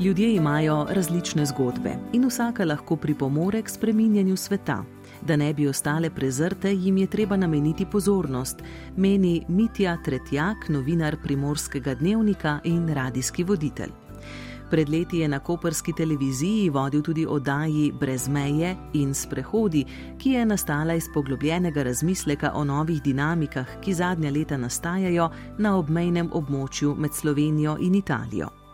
Ljudje imajo različne zgodbe in vsaka lahko pripomore k spreminjanju sveta. Da ne bi ostale prezrte, jim je treba nameniti pozornost, meni Mitja Tretjak, novinar primorskega dnevnika in radijski voditelj. Pred leti je na koperski televiziji vodil tudi oddaji Brez meje in Sprehodi, ki je nastala iz poglobljenega razmisleka o novih dinamikah, ki zadnja leta nastajajo na obmejnem območju med Slovenijo in Italijo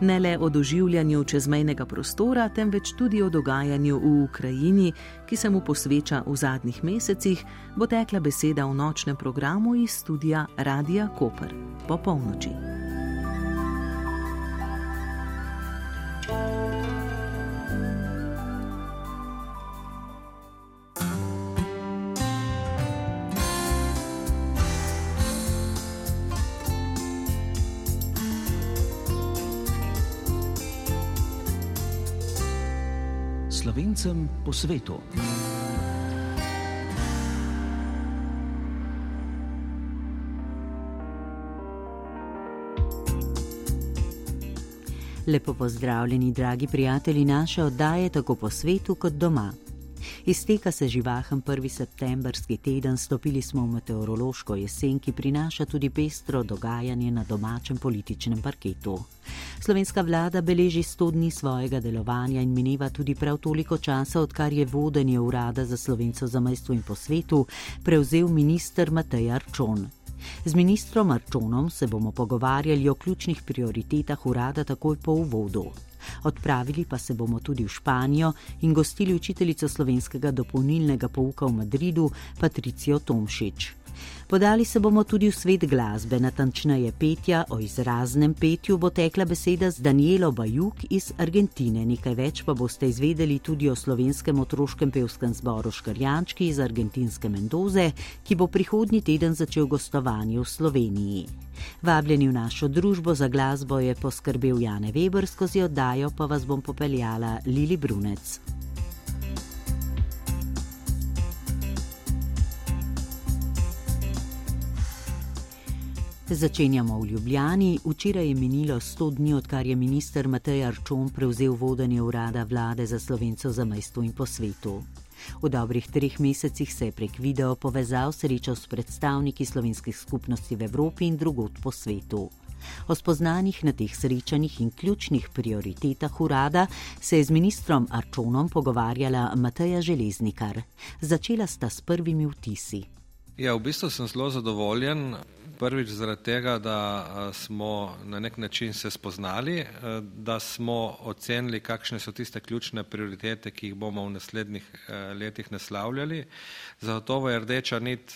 ne le o doživljanju čezmejnega prostora, temveč tudi o dogajanju v Ukrajini, ki se mu posveča v zadnjih mesecih, bo tekla beseda v nočnem programu iz studia Radia Koper po polnoči. Slovencem po svetu. Lepo pozdravljeni, dragi prijatelji naše oddaje, tako po svetu kot doma. Izteka se živahen 1. septembrski teden, stopili smo v meteorološko jesen, ki prinaša tudi pestro dogajanje na domačem političnem parketu. Slovenska vlada beleži 100 dni svojega delovanja in mineva tudi prav toliko časa, odkar je vodenje urada za slovenco za majstvo in po svetu prevzel minister Matej Arčon. Z ministrom Arčonom se bomo pogovarjali o ključnih prioritetah urada takoj po uvodu. Odpravili pa se bomo tudi v Španijo in gostili učiteljico slovenskega dopolnilnega pouka v Madridu, Patricijo Tomšič. Podali se bomo tudi v svet glasbe, natančneje petja, o izraznem petju bo tekla beseda z Danielo Bajuk iz Argentine. Nekaj več pa boste izvedeli tudi o slovenskem otroškem pevskem zboru Škrjančki iz argentinske Mendoze, ki bo prihodnji teden začel gostovanje v Sloveniji. Vabljeni v našo družbo za glasbo je poskrbel Jane Weber, skozi oddajo pa vas bom popeljala Lili Brunec. Začenjamo v Ljubljani. Včeraj je minilo 100 dni, odkar je minister Matej Arčon prevzel vodenje urada vlade za slovenco za majstvo in po svetu. V dobrih treh mesecih se je prek video povezal srečal s predstavniki slovenskih skupnosti v Evropi in drugot po svetu. O spoznanjih na teh srečanjih in ključnih prioritetah urada se je z ministrom Arčonom pogovarjala Mateja Železnikar. Začela sta s prvimi vtisi. Ja, v bistvu sem zelo zadovoljen. Prvič zaradi tega, da smo na nek način se spoznali, da smo ocenili, kakšne so tiste ključne prioritete, ki jih bomo v naslednjih letih naslavljali. Zagotovo je rdeča nit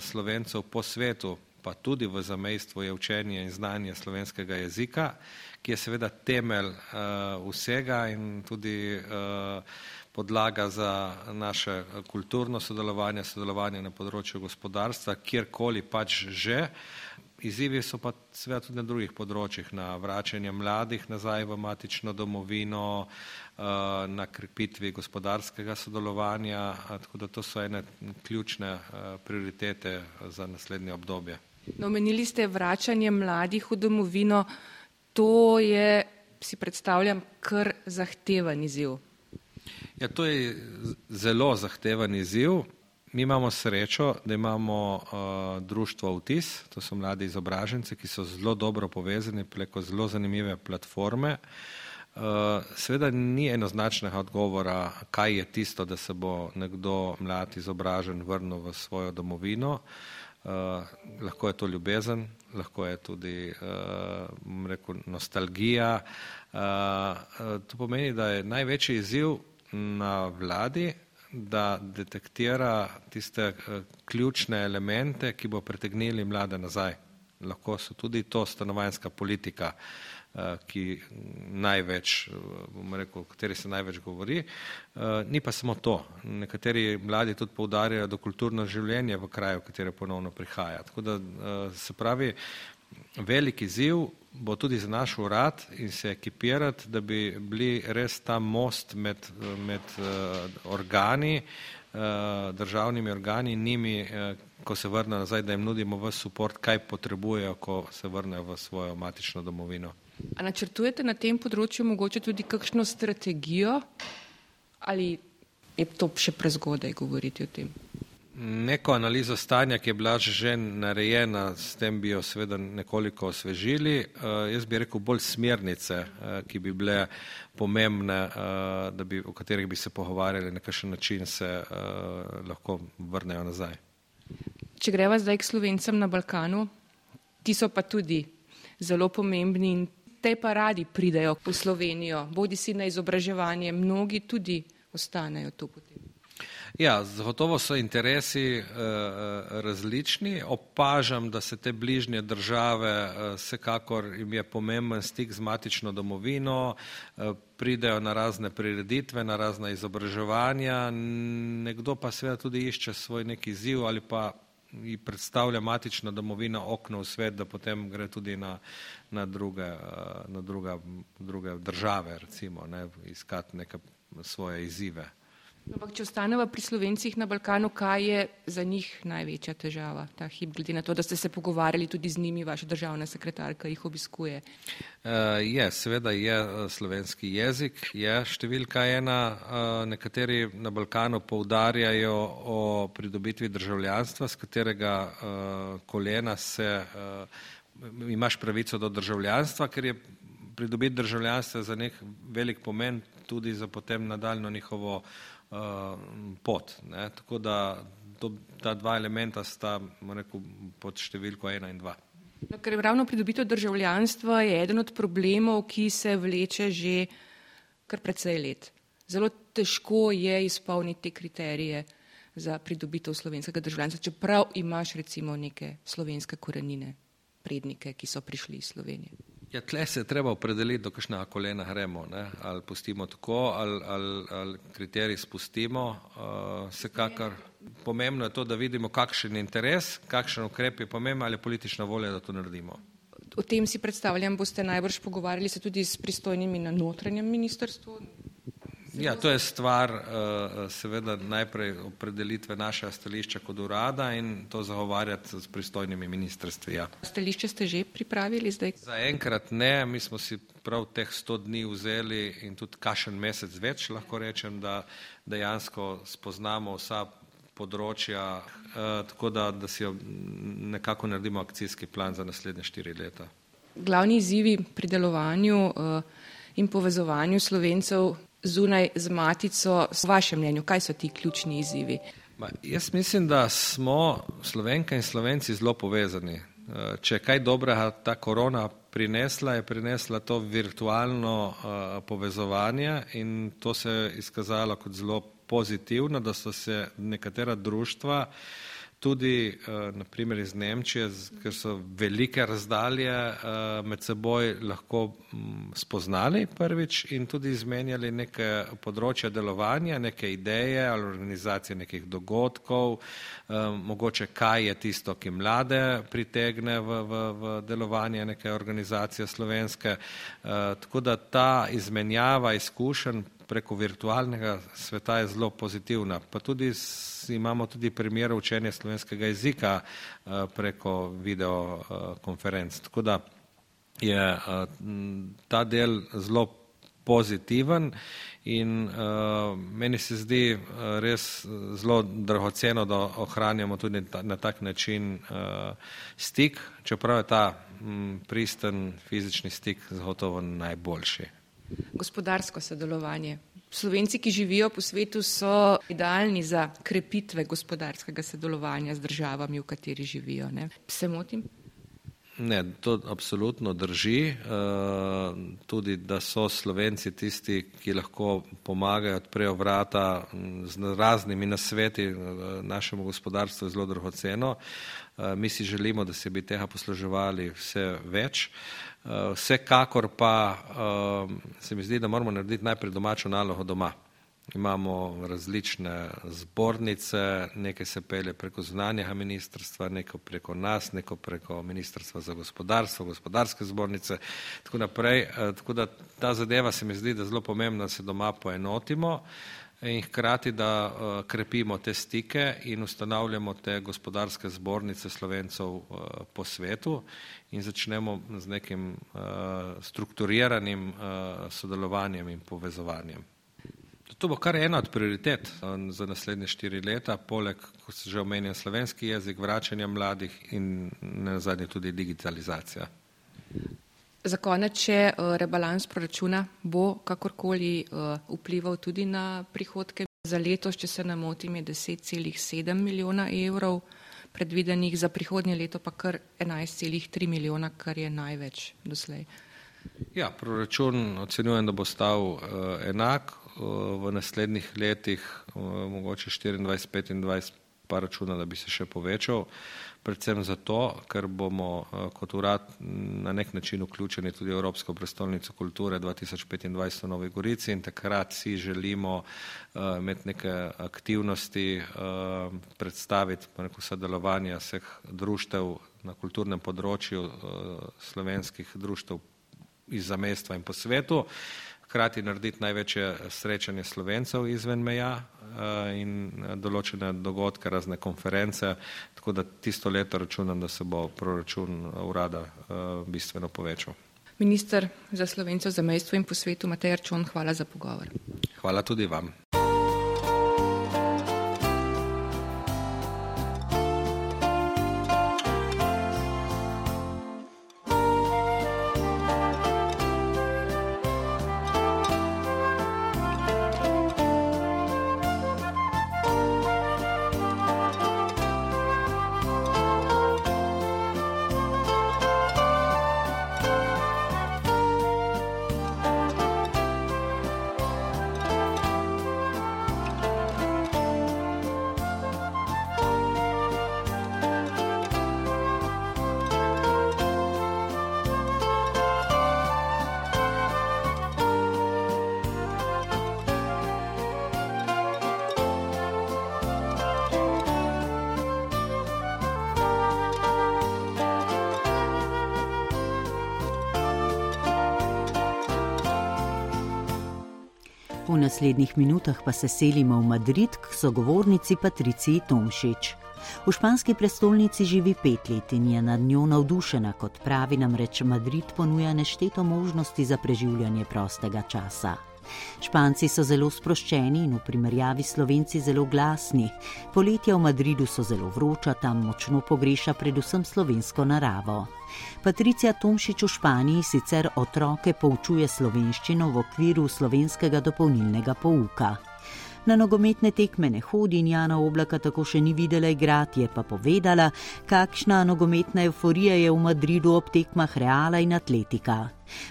slovencev po svetu, pa tudi v zamejstvu je učenje in znanje slovenskega jezika, ki je seveda temelj vsega in tudi podlaga za naše kulturno sodelovanje, sodelovanje na področju gospodarstva, kjerkoli pač že. Izzivi so pa seveda tudi na drugih področjih, na vračanje mladih nazaj v matično domovino, na krepitvi gospodarskega sodelovanja, tako da to so ene ključne prioritete za naslednje obdobje. No, omenili ste vračanje mladih v domovino, to je, si predstavljam, kar zahteven izziv. Ja, to je zelo zahteven izziv. Mi imamo srečo, da imamo uh, društvo Vtis, to so mladi izobraženci, ki so zelo dobro povezani preko zelo zanimive platforme. Uh, seveda ni enoznačnega odgovora, kaj je tisto, da se bo nekdo mlad izobražen vrnil v svojo domovino. Uh, lahko je to ljubezen, lahko je tudi uh, rekel, nostalgija. Uh, uh, to pomeni, da je največji izziv na vladi, da detektira tiste eh, ključne elemente, ki bo pritegnili mlade nazaj. Lahko so tudi to stanovanjska politika, eh, ki največ, bom rekel, o kateri se največ govori. Eh, ni pa samo to. Nekateri mladi tudi poudarjajo do kulturno življenje v kraju, v katero ponovno prihaja. Tako da se pravi, velik izziv bo tudi za naš urad in se ekipirati, da bi bili res ta most med, med organi, državnimi organi in njimi, ko se vrnejo nazaj, da jim nudimo v support, kaj potrebujejo, ko se vrnejo v svojo matično domovino. A načrtujete na tem področju mogoče tudi kakšno strategijo ali je to še prezgodaj govoriti o tem? Neko analizo stanja, ki je bila že narejena, s tem bi jo seveda nekoliko osvežili. Uh, jaz bi rekel bolj smernice, uh, ki bi bile pomembne, uh, bi, o katerih bi se pogovarjali, na kakšen način se lahko vrnejo nazaj. Če greva zdaj k slovencem na Balkanu, ti so pa tudi zelo pomembni in te pa radi pridejo v Slovenijo, bodi si na izobraževanje, mnogi tudi ostanejo tu potem. Ja, zagotovo so interesi uh, različni. Opažam, da se te bližnje države, uh, vsekakor jim je pomemben stik z matično domovino, uh, pridejo na razne prireditve, na razna izobraževanja, nekdo pa seveda tudi išče svoj neki ziv ali pa ji predstavlja matična domovina okno v svet, da potem gre tudi na, na, druge, na druga, druge države, recimo, ne, iskati neke svoje izzive. Ampak, če ostaneva pri slovencih na Balkanu, kaj je za njih največja težava ta hip, glede na to, da ste se pogovarjali tudi z njimi, vaša državna sekretarka jih obiskuje? Uh, je, seveda je uh, slovenski jezik, je številka ena. Uh, nekateri na Balkanu poudarjajo o pridobitvi državljanstva, z katerega uh, kolena se uh, imaš pravico do državljanstva, ker je pridobiti državljanstvo za nek velik pomen tudi za potem nadaljno njihovo pot. Ne? Tako da to, ta dva elementa sta rekel, pod številko ena in dva. No, ker ravno pridobitev državljanstva je eden od problemov, ki se vleče že kar precej let. Zelo težko je izpolniti te kriterije za pridobitev slovenskega državljanstva, čeprav imaš recimo neke slovenske korenine, prednike, ki so prišli iz Slovenije. Ja, tle se je treba opredeliti, do kakšna kolena gremo, ne? ali pustimo tako, ali, ali, ali kriterij spustimo. Uh, vsekakor pomembno je to, da vidimo, kakšen je interes, kakšen ukrep je pomemben ali je politična volja, da to naredimo. O tem si predstavljam, boste najbrž pogovarjali se tudi s pristojnimi na notranjem ministrstvu. Ja, to je stvar uh, seveda najprej opredelitve našega stališča kot urada in to zagovarjati s pristojnimi ministrstvi. Ja. Stališče ste že pripravili zdaj? Za enkrat ne, mi smo si prav teh sto dni vzeli in tudi kašen mesec več, lahko rečem, da dejansko spoznamo vsa področja, uh, tako da, da si nekako naredimo akcijski plan za naslednje štiri leta. Glavni izzivi pri delovanju in povezovanju slovencev zunaj z matico, v vašem mnenju, kaj so ti ključni izzivi? Ma, jaz mislim, da smo slovenke in slovenci zelo povezani. Eh, če kaj dobrega ta korona prinesla, je prinesla to virtualno uh, povezovanje in to se je izkazalo kot zelo pozitivno, da so se nekatera društva uh, tudi uh, naprimer iz Nemčije, ker so velike razdalje uh, med seboj lahko um, spoznali prvič in tudi izmenjali neke področja delovanja, neke ideje ali organizacije nekih dogodkov, um, mogoče kaj je tisto, ki mlade pritegne v, v, v delovanje neke organizacije slovenske. Uh, tako da ta izmenjava izkušenj preko virtualnega sveta je zelo pozitivna. Pa tudi imamo tudi primer učenja slovenskega jezika eh, preko video eh. Tako da je eh, ta del zelo pozitiven in uh, meni se zdi uh, res zelo dragoceno, da ohranjamo tudi ta, na tak način uh, stik, čeprav je ta m, pristen fizični stik zagotovo najboljši. Gospodarsko sodelovanje. Slovenci, ki živijo po svetu, so idealni za krepitve gospodarskega sodelovanja z državami, v kateri živijo. Ne? Se motim? Ne, to absolutno drži. Uh, tudi, da so Slovenci tisti, ki lahko pomagajo, odprejo vrata z raznimi nasveti uh, našemu gospodarstvu, je zelo dragoceno. Uh, mi si želimo, da se bi tega posluževali vse več. Uh, Eh, vsekakor pa uh, se mi zdi, da moramo narediti najprej domačo nalogo doma. Imamo različne zbornice, nekaj se pele preko zunanjega ministrstva, neko preko nas, neko preko ministrstva za gospodarstvo, gospodarske zbornice, tako naprej. Uh, tako da ta zadeva se mi zdi, da je zelo pomembna, da se doma poenotimo. In hkrati, da uh, krepimo te stike in ustanavljamo te gospodarske zbornice slovencev uh, po svetu in začnemo z nekim uh, strukturiranim sodelovanjem in povezovanjem. To bo kar ena od prioritet za naslednje štiri leta, poleg, kot se že omenja, slovenski jezik, vračanja mladih in na zadnje tudi digitalizacija. Za konec, če uh, rebalans proračuna bo kakorkoli uh, vplival tudi na prihodke za letos, če se ne motim, je 10,7 milijona evrov predvidenih, za prihodnje leto pa kar 11,3 milijona, kar je največ doslej. Ja, proračun ocenjujem, da bo stal uh, enak uh, v naslednjih letih, uh, mogoče 24-25 pa računa, da bi se še povečal. Uh, predvsem zato, ker bomo eh, kot urad na nek način vključeni tudi v Evropsko prestolnico kulture 2025 v Novi Gorici in takrat si želimo uh, imeti neke aktivnosti, uh, predstaviti neko sodelovanje vseh društev na kulturnem področju, slovenskih društev iz zamestva in po svetu. Hkrati narediti največje srečanje slovencev izven meja eh, in eh, določene dogodke, razne konference, tako da tisto leto računam, da se bo proračun urada eh, bistveno povečal. Minister za slovencev za mestvo in po svetu Matej Arčon, hvala za pogovor. Hvala tudi vam. Naslednjih minutah pa se selimo v Madrid k sogovornici Patriciji Tomšič. V španski prestolnici živi pet let in je nad njo navdušena, kot pravi namreč Madrid ponuja nešteto možnosti za preživljanje prostega časa. Španci so zelo sproščeni in v primerjavi s slovenci zelo glasni. Poletja v Madridu so zelo vroča, tam močno pogreša predvsem slovensko naravo. Patricija Tomšič v Španiji sicer otroke poučuje slovenščino v okviru slovenskega dopolnilnega pouka. Na nogometne tekme ne hodi in Jana Oblaka tako še ni videla igrati, je pa povedala, kakšna nogometna euforija je v Madridu ob tekmah Reala in Atletika.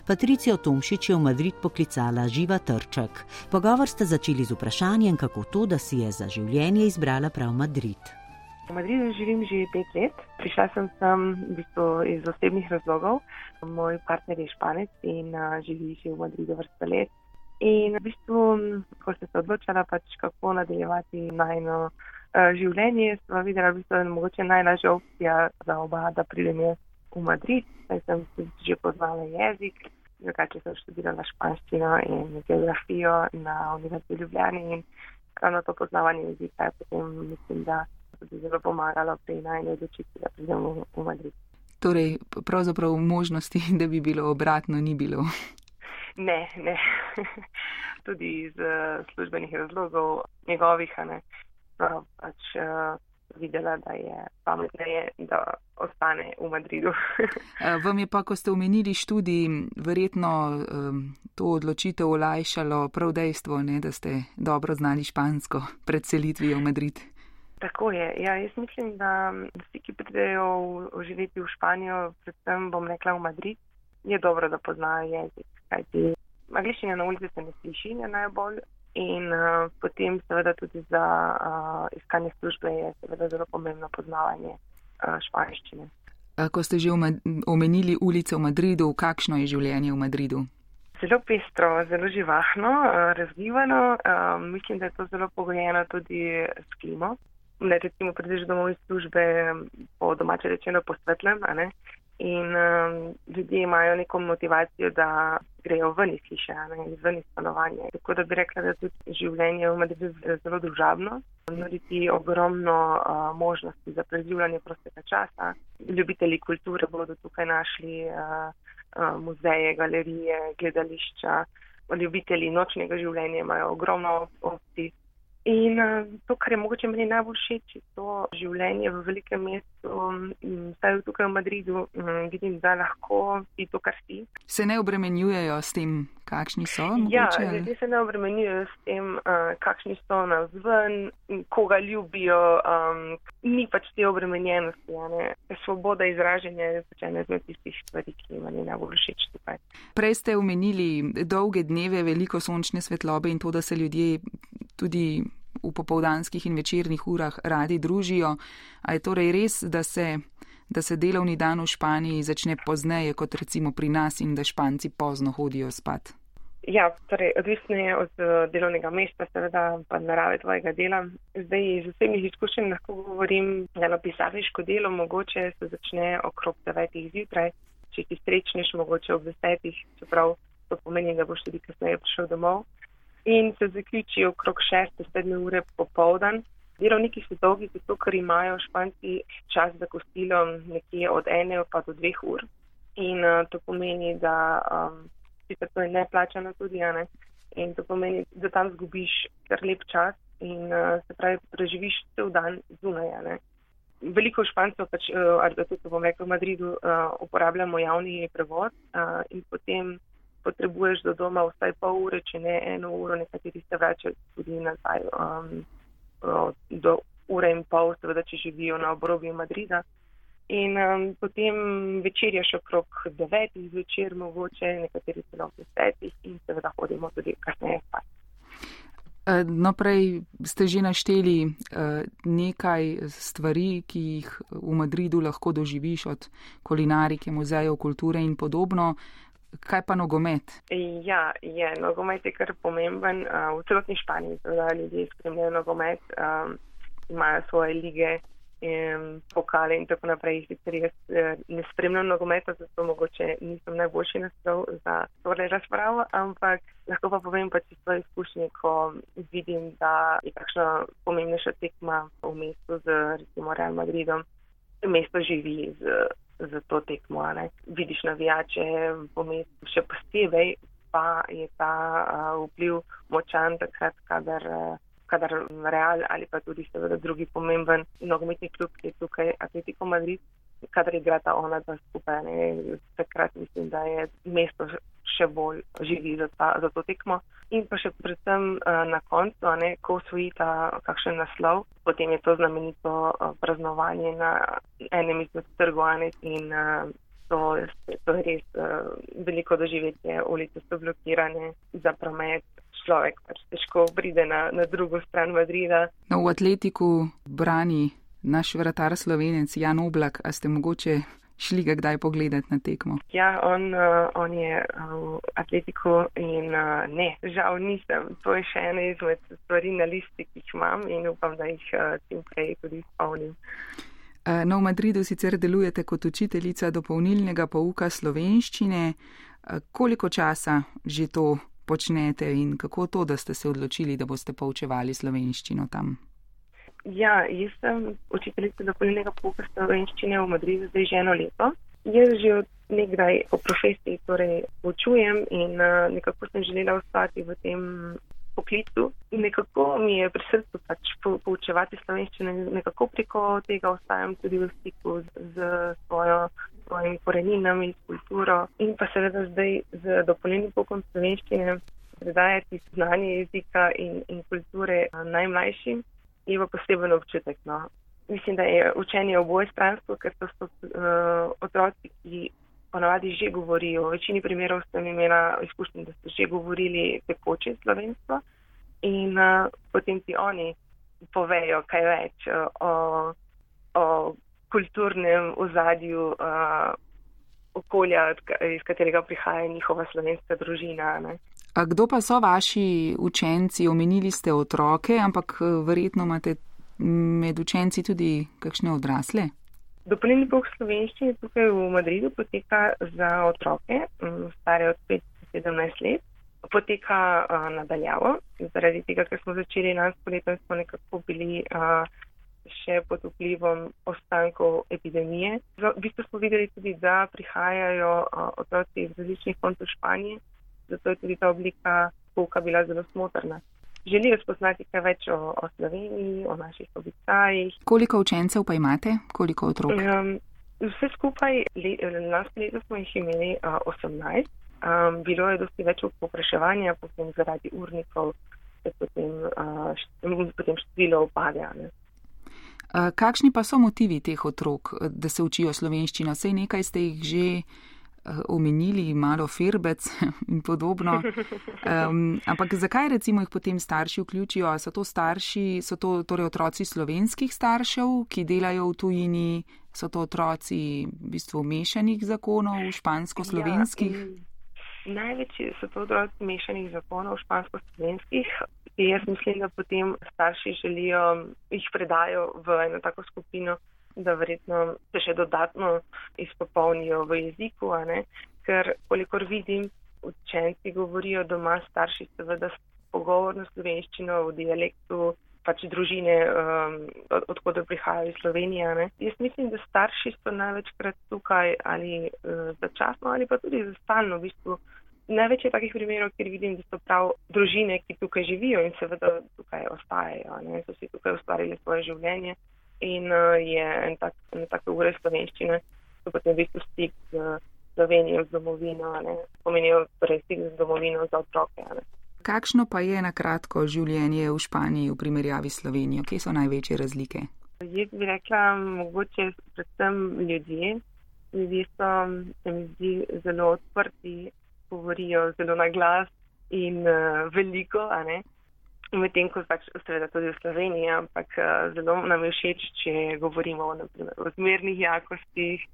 Patricijo Tomšič je v Madrid poklicala Živa Trček. Pogovor ste začeli z vprašanjem, kako to, da si je za življenje izbrala prav Madrid. V Madridu živim že pet let. Prišla sem sem v bistvu iz osebnih razlogov. Moj partner je španec in uh, živi že v Madridu vrsta let. In v bistvu, ko ste se odločila, pač kako nadaljevati najno uh, življenje, sem videla, da bistvu, je mogoče najlažja opcija za oba, da pridem v Madrid. Saj sem že poznala jezik, drugače sem študirala španščino in geografijo na Univerzi v Ljubljani in ravno to poznavanje jezika je potem, mislim, da tudi zelo pomagalo pri najni odločitvi, da pridem v, v Madrid. Torej, pravzaprav možnosti, da bi bilo obratno, ni bilo. Ne, ne. Tudi iz uh, službenih razlogov njegovih, ne. No, pač uh, videla, da je pametneje, da ostane v Madridu. Vam je pa, ko ste omenili študij, verjetno um, to odločitev olajšalo prav dejstvo, ne, da ste dobro znali špansko pred selitvijo v Madrid. Tako je. Ja, jaz mislim, da vsi, ki pridejo živeti v Španijo, predvsem bom rekla v Madrid, je dobro, da poznajo jezik kajti angliščina na ulici se ne sliši najbolj in uh, potem seveda tudi za uh, iskanje službe je seveda zelo pomembno poznavanje uh, španščine. Ko ste že omenili ulice v Madridu, kakšno je življenje v Madridu? Zelo pestro, zelo živahno, razgivano. Mislim, da je to zelo pogojeno tudi s klimo. Ne, recimo, prideš domov iz službe, po domače rečeno, posvetlem, in um, ljudje imajo neko motivacijo, da grejo ven iz hiše, ven iz stanovanja. Tako da bi rekla, da tudi življenje v Madridu je zelo družabno, nuditi ogromno uh, možnosti za preživljanje prostega časa. Ljubitelji kulture bodo tukaj našli uh, uh, muzeje, galerije, gledališča. Ljubitelji nočnega življenja imajo ogromno opcij. In uh, to, kar je mogoče meni najbolj všeč, je to življenje v velikem mestu, zdaj um, tukaj v Madridu, um, vidim, da lahko si to, kar si. Se ne obremenjujejo s tem, kakšni so? Mogoče, ja, ljudje se ne obremenjujejo s tem, kakšni so na zven, koga ljubijo, um, ni pač te obremenjenosti. Svoboda izražanja je pač ena izmed tistih stvari, ki mi najbolj všeč tukaj. Prej ste omenili dolge dneve, veliko sončne svetlobe in to, da se ljudje tudi v popovdanskih in večernih urah radi družijo. A je torej res, da se, da se delovni dan v Španiji začne pozneje kot recimo pri nas in da Španci pozno hodijo spat? Ja, torej, odvisno je od delovnega mesta, seveda pa narave tvojega dela. Zdaj iz vsemi izkušenj lahko govorim, da na pisarniško delo mogoče se začne okrog 9. zjutraj, če si srečneš mogoče ob 10. čeprav to pomeni, da boš tudi kasneje prišel domov in se zaključi okrog 6-7 ure popovdan. Delovniki so dolgi, zato ker imajo španci čas za kosilo nekje od ene pa do dveh ur. In uh, to pomeni, da um, sicer to je neplačano tudi, ne? in to pomeni, da tam zgubiš kar lep čas in uh, se pravi, preživiš cel dan zunaj. Ne? Veliko špancev, pač, uh, ali pa tudi, bom rekel, v Madridu, uh, uporabljamo javni prevoz uh, in potem potrebuješ do doma vsaj pol ure, če ne eno uro, nekateri se vračajo tudi nazaj um, do ure in pol, seveda, če živijo na obrobju Madrida. In um, potem večerjaš okrog devetih zvečer, mogoče nekateri celo ob desetih in seveda hodimo tudi kasneje spat. E, no, prej ste že našteli e, nekaj stvari, ki jih v Madridu lahko doživiš, od kulinarike, muzejev, kulture in podobno. Kaj pa nogomet? Ja, je, nogomet je kar pomemben. Uh, v celotni Španiji ljudje spremljajo nogomet, um, imajo svoje lige, in pokale in tako naprej. Sicer jaz uh, ne spremljam nogometa, zato mogoče nisem najboljši naslov za tole razpravo, ampak lahko pa povem pa čisto izkušnje, ko vidim, da je kakšna pomembnejša tekma v mestu z recimo Real Madridom. Mesto živi z za to tekmo. Ne. Vidiš navijače v mestu, še posebej pa je ta uh, vpliv močan takrat, kadar, uh, kadar Real ali pa tudi seveda drugi pomemben nogometni klub, ki je tukaj Atletico Madrid, kadar igrata ona dva skupaj. Ne. Takrat mislim, da je mesto še bolj živi za, ta, za to tekmo. In pa še predvsem uh, na koncu, ne, ko osvojita kakšen naslov, potem je to znamenito uh, praznovanje na enem izmed trgov in uh, to, to je res veliko doživetje. Ulice so blokirane za promet. Človek pač težko pride na, na drugo stran Madrida. No, v atletiku brani naš vratar slovenec Jan Oblak, a ste mogoče šli ga kdaj pogledati na tekmo? Ja, on, uh, on je v atletiku in uh, ne, žal nisem. To je še ena izmed stvari na listi, ki jih imam in upam, da jih uh, čim prej tudi izpolnim. No, v Madridu sicer delujete kot učiteljica dopolnilnega pouka slovenščine. Koliko časa že to počnete in kako to, da ste se odločili, da boste poučevali slovenščino tam? Ja, jaz sem učiteljica dopolnilnega pouka slovenščine v Madridu zdaj že eno leto. Jaz že od nekdaj po profesiji torej učujem in uh, nekako sem želela ostati v tem poklicu. Nekako mi je pri srcu pač po, poučevati slovenščine, nekako preko tega ostajam tudi v stiku z, z svojo, svojimi koreninami, s kulturo in pa seveda zdaj z dopolnilnim poukom slovenščine predajati znanje jezika in, in kulture najmlajšim je pa poseben občutek. No. Mislim, da je učenje oboje stransko, ker to so uh, otroci, ki ponavadi že govorijo. V večini primerov sem imela izkušnjo, da so že govorili tekoče slovenstvo in uh, potem ti oni povejo kaj več uh, o, o kulturnem ozadju uh, okolja, iz katerega prihaja njihova slovenska družina. Ne. A kdo pa so vaši učenci? Omenili ste otroke, ampak eh, verjetno imate med učenci tudi kakšne odrasle? Dopolnilni pouk slovenščine tukaj v Madridu poteka za otroke, stare od 5 do 17 poteka uh, nadaljavo, zaradi tega, ker smo začeli lansko leto in smo nekako bili uh, še pod vplivom ostankov epidemije. V bistvu smo videli tudi, da prihajajo uh, otroci iz različnih koncev Španije, zato je tudi ta oblika pouka bila zelo smotrna. Želijo spoznati kaj več o, o Sloveniji, o naših običajih. Koliko učencev pa imate, koliko otrok? Um, vse skupaj, le, lansko leto smo jih imeli uh, 18. Um, bilo je dosti več popraševanja, potem zaradi urnikov potem, uh, potem število upadja. Uh, kakšni pa so motivi teh otrok, da se učijo slovenščino? Sej nekaj ste jih že omenili, malo firbec in podobno. Um, ampak zakaj recimo jih potem starši vključijo? So to starši, so to torej otroci slovenskih staršev, ki delajo v tujini? So to otroci v bistvu mešanih zakonov, špansko-slovenskih? Ja, Največji so to otroci mešanih zakonov, špansko-slovenskih. Jaz mislim, da potem starši želijo, jih predajo v eno tako skupino, da verjetno se še dodatno izpopolnijo v jeziku, ker kolikor vidim, učenci govorijo doma, starši seveda pogovorno slovenščino v dialektu pač družine, um, od, odkud prihajajo iz Slovenije. Ne. Jaz mislim, da starši so največkrat tukaj ali uh, začasno ali pa tudi za stalno v bistvu. Največ je takih primerov, kjer vidim, da so prav družine, ki tukaj živijo in seveda tukaj ostajajo, ne, so si tukaj ustvarili svoje življenje in uh, je en tak, en tak ure slovenščine, so potem v bistvu stik z Slovenijo, z domovino, ne, pomenijo torej stik z domovino za otroke. Ne. Kakšno pa je na kratko življenje v Španiji v primerjavi s Slovenijo? Kje so največje razlike? Jaz bi rekla, mogoče predvsem ljudje. Ljudje so, se mi zdi, zelo odprti govorijo zelo na glas in uh, veliko, medtem ko pač seveda tudi v Sloveniji, ampak uh, zelo nam je všeč, če govorimo naprimer, o zmernih jakostih.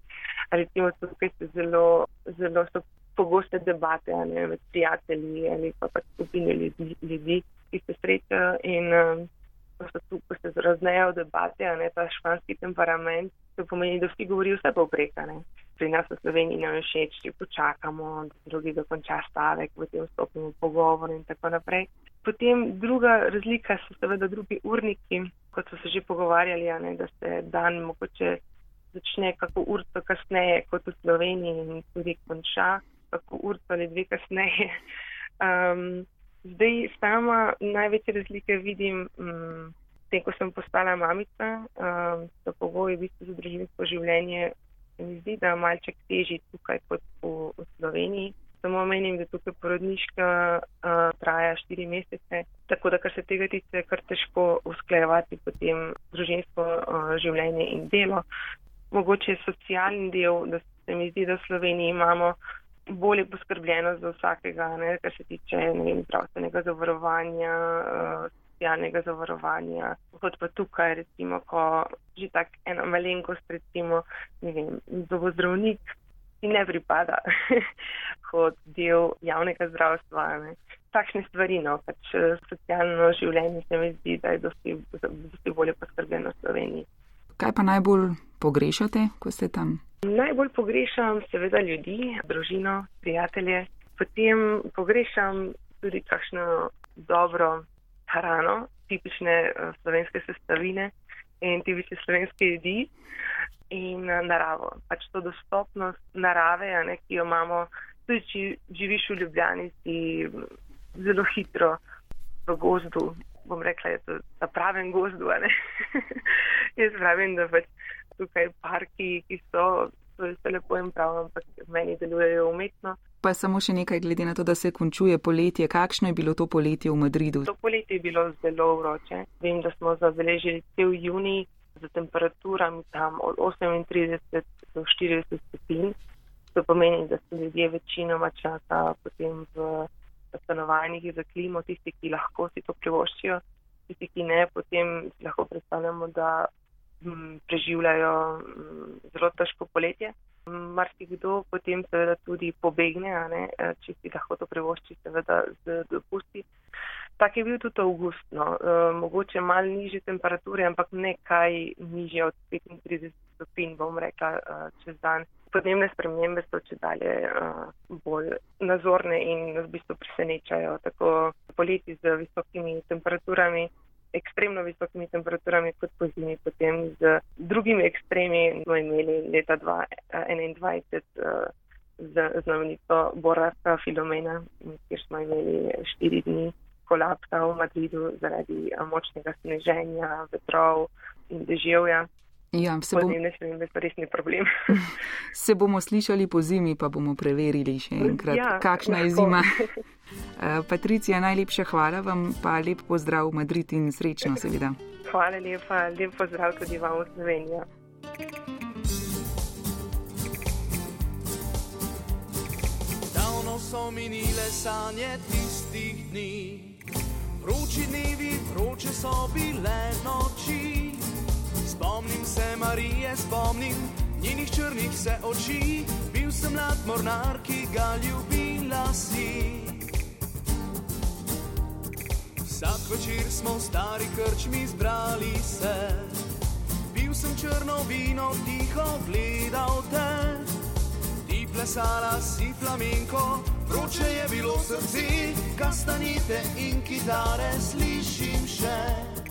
Recimo tukaj so zelo, zelo so pogoste debate ne, med prijatelji ali pa pač skupine ljudi, ljudi, ki se srečajo in uh, ko, so tu, ko se raznejo debate, ne, ta španski temperament, to pomeni, da vsi govorijo vse povprekane pri nas v Sloveniji nam je všeč, če počakamo, da drugi dokonča stavek, potem vstopimo v pogovor in tako naprej. Potem druga razlika so seveda drugi urniki, kot so se že pogovarjali, ne, da se dan mogoče začne kako urto kasneje kot v Sloveniji in tudi konča kako urto ali dve kasneje. Um, zdaj sama največje razlike vidim, um, tem, ko sem postala mamica, um, so pogoji v bistvu za družinsko življenje mi zdi, da je malček težji tukaj kot v, v Sloveniji. Samo menim, da tukaj porodniška uh, traja štiri mesece, tako da kar se tega tiče, kar težko usklajevati potem družinsko uh, življenje in delo. Mogoče socialni del, da se mi zdi, da v Sloveniji imamo bolje poskrbljeno za vsakega, ne, kar se tiče zdravstvenega zavarovanja, uh, socialnega zavarovanja, kot pa tukaj, recimo, ko že tak ena malenkost, recimo, ne vem, zobozdravnik, ki ne pripada kot del javnega zdravstva. Ne. Takšne stvari, no, pač eh, socialno življenje se mi zdi, da je dosti, dosti bolje poskrbljeno v Sloveniji. Kaj pa najbolj pogrešate, ko ste tam? Najbolj pogrešam seveda ljudi, družino, prijatelje, potem pogrešam tudi kakšno dobro hrano, tipične uh, slovenske sestavine in tipične slovenske jedi in naravo. Pač to dostopnost narave, ne, ki jo imamo, tudi če živiš v Ljubljani, si zelo hitro v gozdu. Bom rekla, da je to na pravem gozdu. Jaz pravim, da pač tukaj parki, ki so, so vse lepo in prav, ampak meni delujejo umetno. Pa samo še nekaj glede na to, da se končuje poletje. Kakšno je bilo to poletje v Madridu? To poletje je bilo zelo vroče. Vem, da smo zabeležili cel juni z temperaturami tam od 38 do 40 stopinj. To pomeni, da so ljudje večinoma časa potem v stanovanjih za klimo, tisti, ki lahko si to privoščijo, tisti, ki ne, potem si lahko predstavljamo, da m, mm, preživljajo m, mm, zelo težko poletje marsikdo potem seveda tudi pobegne, ne, če si lahko to prevošči, seveda z dopusti. Tak je bil tudi avgust, no. uh, mogoče malo nižje temperature, ampak ne kaj nižje od 35 stopinj, bom rekla, uh, čez dan. Podnebne spremembe so če dalje uh, bolj nazorne in nas v bistvu presenečajo, tako poleti z visokimi temperaturami, ekstremno visokimi temperaturami, kot po zimi, potem z drugimi ekstremi smo imeli leta 2021 uh, z znamenito Borarka Filomena, kjer smo imeli štiri dni kolapsa v Madridu zaradi eh, močnega sneženja, vetrov in deževja. Ja, se, bom... problem. se bomo slišali po zimi, pa bomo preverili še enkrat, ja, kakšna lahko. je zima. Eh, Patricija, najlepša hvala vam, pa lep pozdrav v Madrid in srečno, seveda. Hvala lepa, lep pozdrav tudi vam v Slovenijo. Davno so minile sanje tistih dni. Vroči dnevi, vroče so bile noči. Spomnim se Marije, spomnim njenih črnih se oči. Bil sem mlad mornar, ki ga ljubila si. Vsak večer smo v stari krčmi zbrali se. Pil sem črno vino, tiho gledal te. Plesala si flamenko vroče je bilo srce, kastanite in kitare slišim še.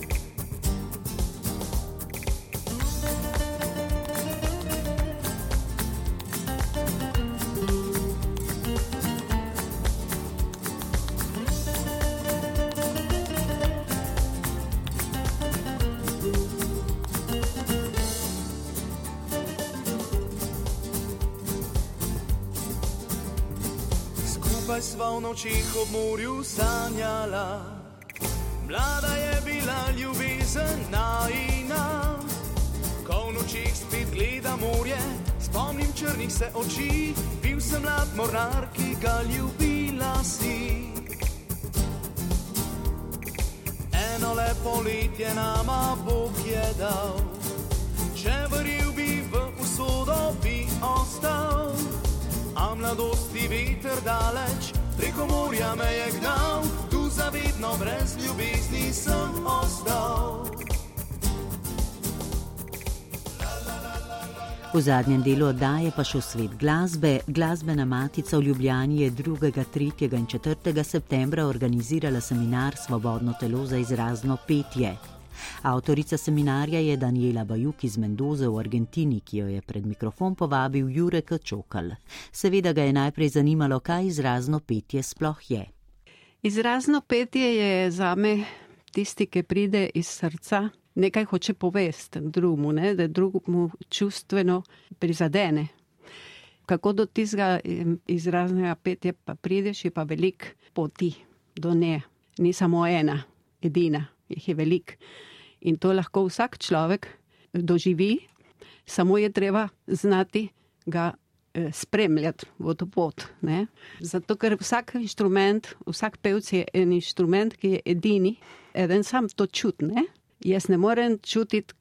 Sva v nočih ob morju sanjala. Mlada je bila ljubezen najina, ko v nočih spet gleda morje, spomnim črnih se oči, bil sem mlad mornar, ki ga ljubila si. Eno lepo letje nama Bog je dal, če verjel bi v usodo, bi ostal a mladosti veter daleč, preko morja me je gnal, tu zavedno brez ljubezni sem ostal. V zadnjem delu oddaje pa še svet glasbe. Glasbena matica v Ljubljani je 2., 3. in 4. septembra organizirala seminar Svobodno telo za izrazno petje. Avtorica seminarja je Daniela Bajuk iz Mendoze v Argentini, ki jo je pred mikrofon povabil Jurek Čokal. Seveda ga je najprej zanimalo, kaj izrazno petje sploh je. Izrazno petje je za me tisti, ki pride iz srca, nekaj hoče povesti drugmu, ne? da drugmu čustveno prizadene. Kako do tistega izraznega petja pa prideš, je pa velik poti do nje. Ni samo ena, edina, jih je velik. In to lahko vsak človek doživi, samo je treba znati ga eh, spremljati v to pot. Ne? Zato, ker vsak inštrument, vsak pevc je en inštrument, ki je edini, eden sam to čutne. Jaz ne morem čutiti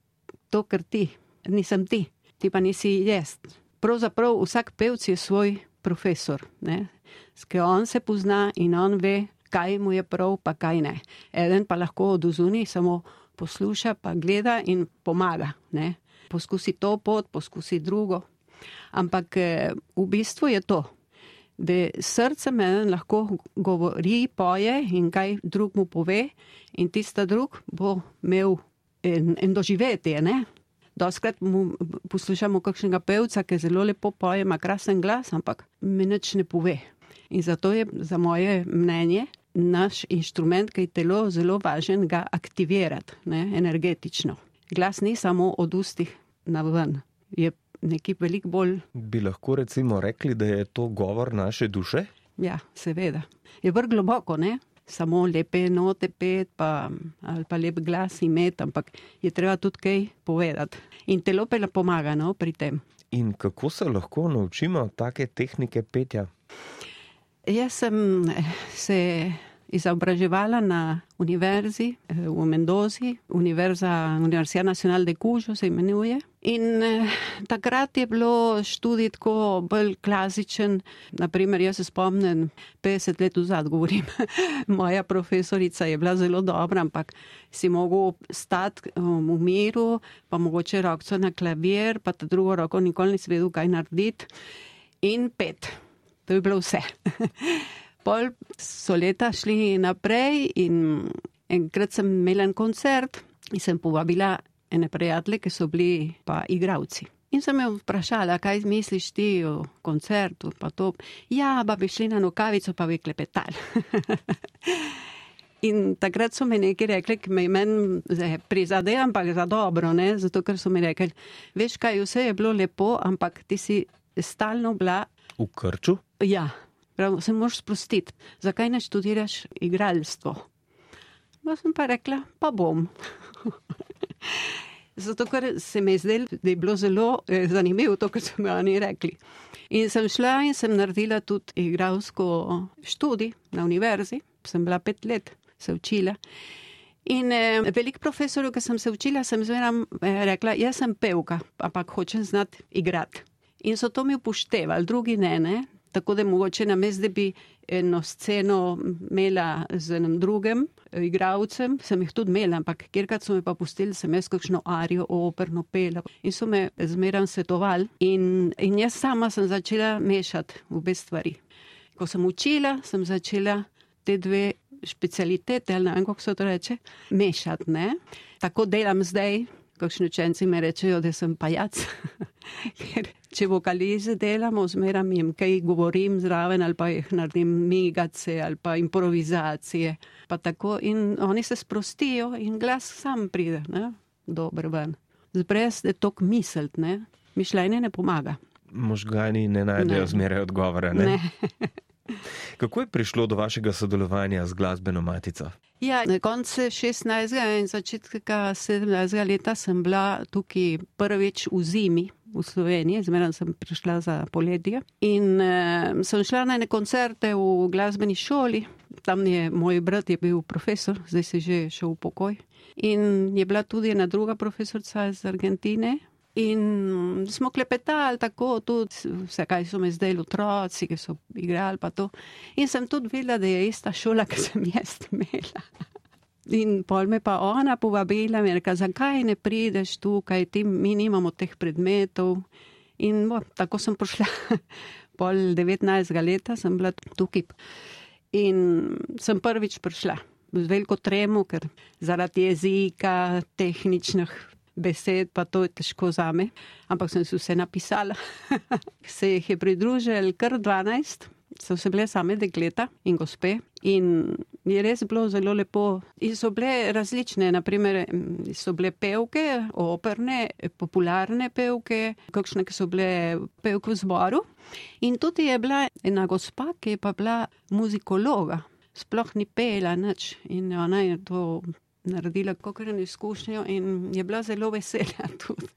to, kar ti, nisem ti, ti pa nisi jaz. Pravzaprav vsak pevc je svoj profesor, ker on se pozna in on ve, kaj mu je prav, pa kaj ne. Eden pa lahko oduzuni samo posluša, pa gleda in pomaga. Ne? Poskusi to pot, poskusi drugo. Ampak eh, v bistvu je to, da srce me lahko govori, poje in kaj drug mu pove, in tista drug bo imel en, en doživetje. Ne? Doskrat mu poslušamo kakšnega pevca, ki zelo lepo poje, ima krasen glas, ampak mi nič ne pove. In zato je za moje mnenje naš inštrument, ki je telo zelo važen, ga aktivirati ne, energetično. Glas ni samo od ustih na ven, je nekaj veliko bolj. Bi lahko recimo rekli, da je to govor naše duše? Ja, seveda. Je vrh globoko, ne? Samo lepe note pet, pa, ali pa lep glas imeti, ampak je treba tudi kaj povedati. In telo pa pomaga no, pri tem. In kako se lahko naučimo take tehnike petja? Jaz sem se izobraževala na univerzi eh, v Mendozi, Univerza, Universidad Nacional de Cujo se imenuje. In eh, takrat je bilo študij tako bolj klasičen. Naprimer, jaz se spomnim, 50 let vzad govorim, moja profesorica je bila zelo dobra, ampak si mogel stati um, v miru, pa mogoče roko na klavir, pa ta drugo roko nikoli nisi vedel, kaj narediti. In pet. To je bilo vse. Pol so leta šli naprej in enkrat sem imela en koncert in sem povabila ene prijatelje, ki so bili pa igravci. In sem jo vprašala, kaj misliš ti o koncertu, pa to. Ja, pa bi šli na nokavico, pa bi klepetali. In takrat so mi nekaj rekli, ki me meni prizadej, ampak za dobro, ne? zato ker so mi rekli, veš kaj, vse je bilo lepo, ampak ti si stalno bila. V krču? Ja, prav, se moraš sprostiti. Zakaj ne študiraš igralstvo? Pa sem pa rekla, pa bom. Zato, ker se mi je zdelo, da je bilo zelo eh, zanimivo to, kar so mi oni rekli. In sem šla in sem naredila tudi igralsko študij na univerzi, sem bila pet let, se učila. In eh, velik profesor, ki sem se učila, sem zmeraj eh, rekla, jaz sem pevka, ampak hočem znati igrati. In so to mi upoštevali, drugi ne, ne. Tako da mogoče na mestu, bi eno sceno imela z enim drugim eh, igravcem, sem jih tudi imela, ampak kjerkrat so me pa pustili, sem jaz kakšno arijo, operno pela in so me zmeraj svetovali. In, in jaz sama sem začela mešati obe stvari. Ko sem učila, sem začela te dve specialitete, ali ne vem, kako se to reče, mešati. Ne? Tako delam zdaj, kakšni učenci mi rečejo, da sem pajac. Ker če vokalize delamo, zmeraj jim kaj govorim zraven ali pa jih naredim migace ali pa improvizacije. Pa tako in oni se sprostijo in glas sam pride, ne? dober ven. Zbrez je tok miselt, ne? mišljenje ne pomaga. Možgani ne najdejo zmeraj odgovore. Ne? Ne. Kako je prišlo do vašega sodelovanja z glasbeno matico? Ja, na koncu 16. in začetka 17. leta sem bila tukaj prvič v zimi v Sloveniji, zmeraj sem prišla za poletje. In uh, sem šla na neke koncerte v glasbeni šoli, tam je moj brat je bil profesor, zdaj se je že šel v pokoj. In je bila tudi ena druga profesorica iz Argentine, In smo klepetali tako, tudi vse, kaj so me zdaj otroci, ki so igrali pa to. In sem tudi videla, da je ista šola, ki sem jaz imela. In pol me pa ona povabila, mi je rekla, zakaj ne prideš tukaj, ti mi nimamo teh predmetov. In bo, tako sem prišla, pol 19. leta sem bila tukaj. In sem prvič prišla z veliko tremo, ker zaradi jezika, tehničnih besed, pa to je težko za me, ampak sem si vse napisala. se jih je pridružili kar 12, so se bile same dekleta in gospe in je res bilo zelo lepo. In so bile različne, naprimer so bile pevke, operne, popularne pevke, kakšne, ki so bile pevke v zboru. In tudi je bila ena gospa, ki je pa bila muzikologa. Sploh ni pela nič in ona je to naredila kakšno izkušnjo in je bila zelo vesela tudi.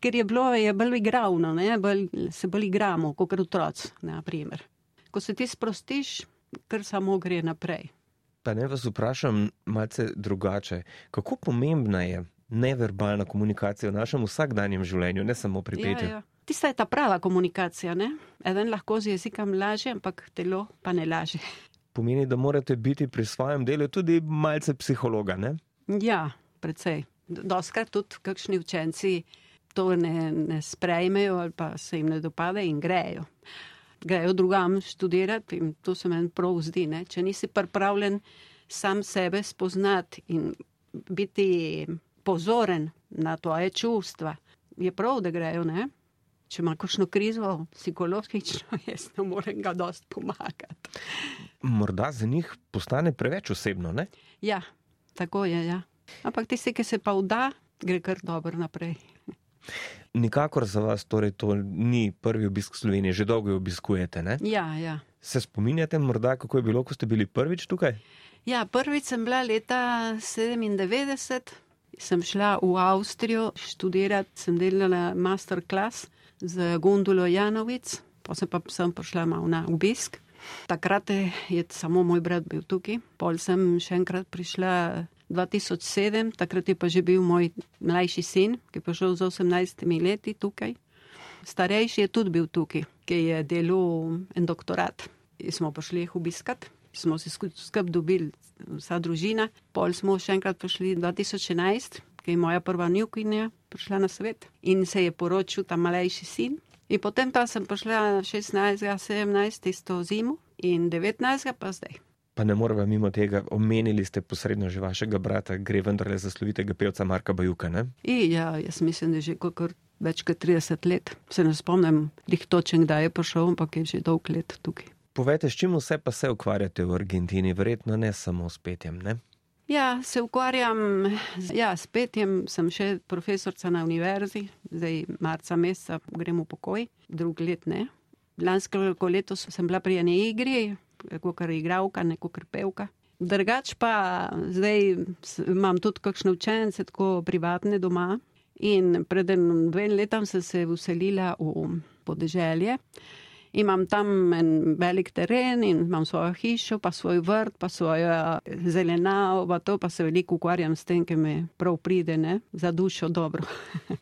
Ker je bilo, je bolj igravno, ne, bolj, se bolj igramo, kot otroci, na primer. Ko se ti sprostiš, kar samo gre naprej. Pa ne vas vprašam malce drugače. Kako pomembna je neverbalna komunikacija v našem vsakdanjem življenju, ne samo pri petju? Ja, ja. Tista je ta prava komunikacija, ne? Eden lahko z jezikom laže, ampak telo pa ne laže pomeni, da morate biti pri svojem delu tudi malce psihologa. Ne? Ja, predvsej. Doskrat tudi kakšni učenci to ne, ne sprejmejo ali pa se jim ne dopade in grejo. Grejo drugam študirati in to se meni prav zdi. Ne? Če nisi pripravljen sam sebe spoznati in biti pozoren na tvoje čustva, je prav, da grejo. Ne? Če ima kakšno krizo, psihološko, jaz ne morem ga dosti pomagati. Morda za njih postane preveč osebno, ne? Ja, tako je. Ja. Ampak tisti, ki se pa vda, gre kar dobro naprej. Nikakor za vas torej to ni prvi obisk Slovenije, že dolgo jo obiskujete. Ne? Ja, ja. Se spominjate morda, kako je bilo, ko ste bili prvič tukaj? Ja, prvič sem bila leta 97, sem šla v Avstrijo študirati, sem delala masterclass z gondolo Janovic, pa sem pa sem prišla malo na obisk. Takrat je samo moj brat bil tukaj, pol sem še enkrat prišla 2007, takrat je pa že bil moj mlajši sin, ki je prišel z 18 leti tukaj. Starejši je tudi bil tukaj, ki je delal en doktorat. In smo prišli jih obiskat, smo se skupaj dobili, vsa družina. Pol smo še enkrat prišli 2011, ki je moja prva njukinja prišla na svet in se je poročil ta mlajši sin. In potem pa sem prišla 16, 17, isto zimo in 19, pa zdaj. Pa ne moremo mimo tega, omenili ste posredno že vašega brata, gre vendarle za slovitega pevca Marka Bajuka, ne? I, ja, jaz mislim, da je že kakor več kot 30 let. Se ne spomnim, jih točen, kdaj je prišel, ampak je že dolg let tukaj. Povejte, s čim vse pa se ukvarjate v Argentini, verjetno ne samo s petjem, ne? Ja, se ukvarjam, ja, s petjem sem še profesorca na univerzi, zdaj marca meseca gremo v pokoj, drug let ne. Lansko leto sem bila pri eni igri, kot igralka, ne kot pevka. Drugač pa zdaj imam tudi kakšne učence, tako privatne doma. In pred dvem letom sem se uselila v podeželje. Imam tam en velik teren in imam svojo hišo, pa svoj vrt, pa svojo zelenavo, pa to pa se veliko ukvarjam s tem, ki me prav pride, ne, za dušo dobro.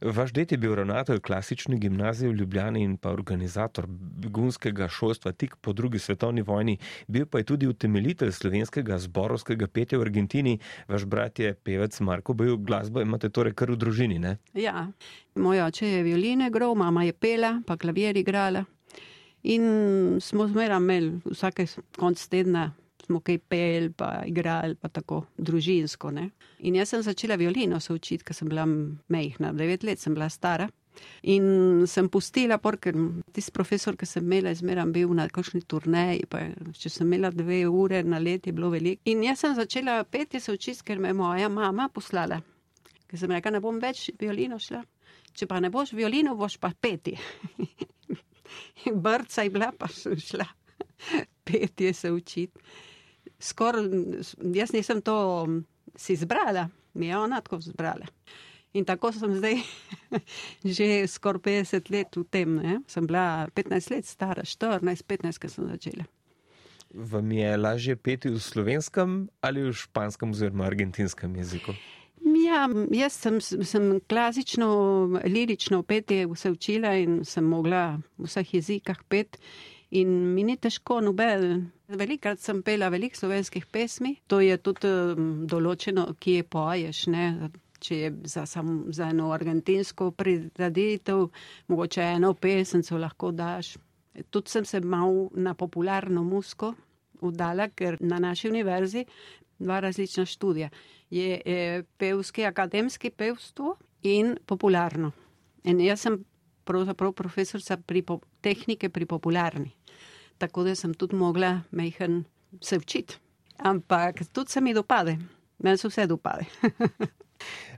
Vaš det je bil ravnatelj klasične gimnazije v Ljubljani in pa organizator begunskega šolstva tik po drugi svetovni vojni, bil pa je tudi utemeljitelj slovenskega zborovskega petja v Argentini. Vaš brat je pevec Marko Bajuk, glasbo imate torej kar v družini, ne? Ja, moj oče je violine grov, mama je pela, pa klavir igrala. In smo zmeraj imeli vsake konc tedna smo kaj pel, pa igrali, pa tako družinsko. Ne? In jaz sem začela violino se učiti, ker sem bila mehna, devet let sem bila stara. In sem pustila, ker tisti profesor, ki sem imela, zmeraj bil na kakšni turneji, pa če sem imela dve ure na let, je bilo veliko. In jaz sem začela peti se učiti, ker me je moja mama poslala. Ker sem rekla, ne bom več violino šla. Če pa ne boš violino, boš pa peti. In brca je bila, pa sem šla peti se učiti skoraj, jaz nisem to si izbrala, mi je ona tako izbrala. In tako sem zdaj že skoraj 50 let v tem. Ne? Sem bila 15 let stara, 14-15, ko sem začela. Vam je lažje peti v slovenskem ali v španskem oziroma argentinskem jeziku? Ja, jaz sem, sem klasično, lirično petje vse učila in sem mogla v vseh jezikah pet. In mi ni težko, noben. Velikrat sem pela veliko slovenskih pesmi, to je tudi določeno, kje poješ. Ne? Če je za, sam, za eno argentinsko prizaditev, mogoče eno pesemco lahko daš. Tudi sem se mal na popularno musko vdala, ker na naši univerzi dva različna študija. Je, je pevski, akademski pevstvo in popularno. In jaz sem pravzaprav profesorica pri po, tehnike pri popularni tako da sem tudi mogla mehen se učiti. Ampak tudi se mi dopade, meni se vse dopade.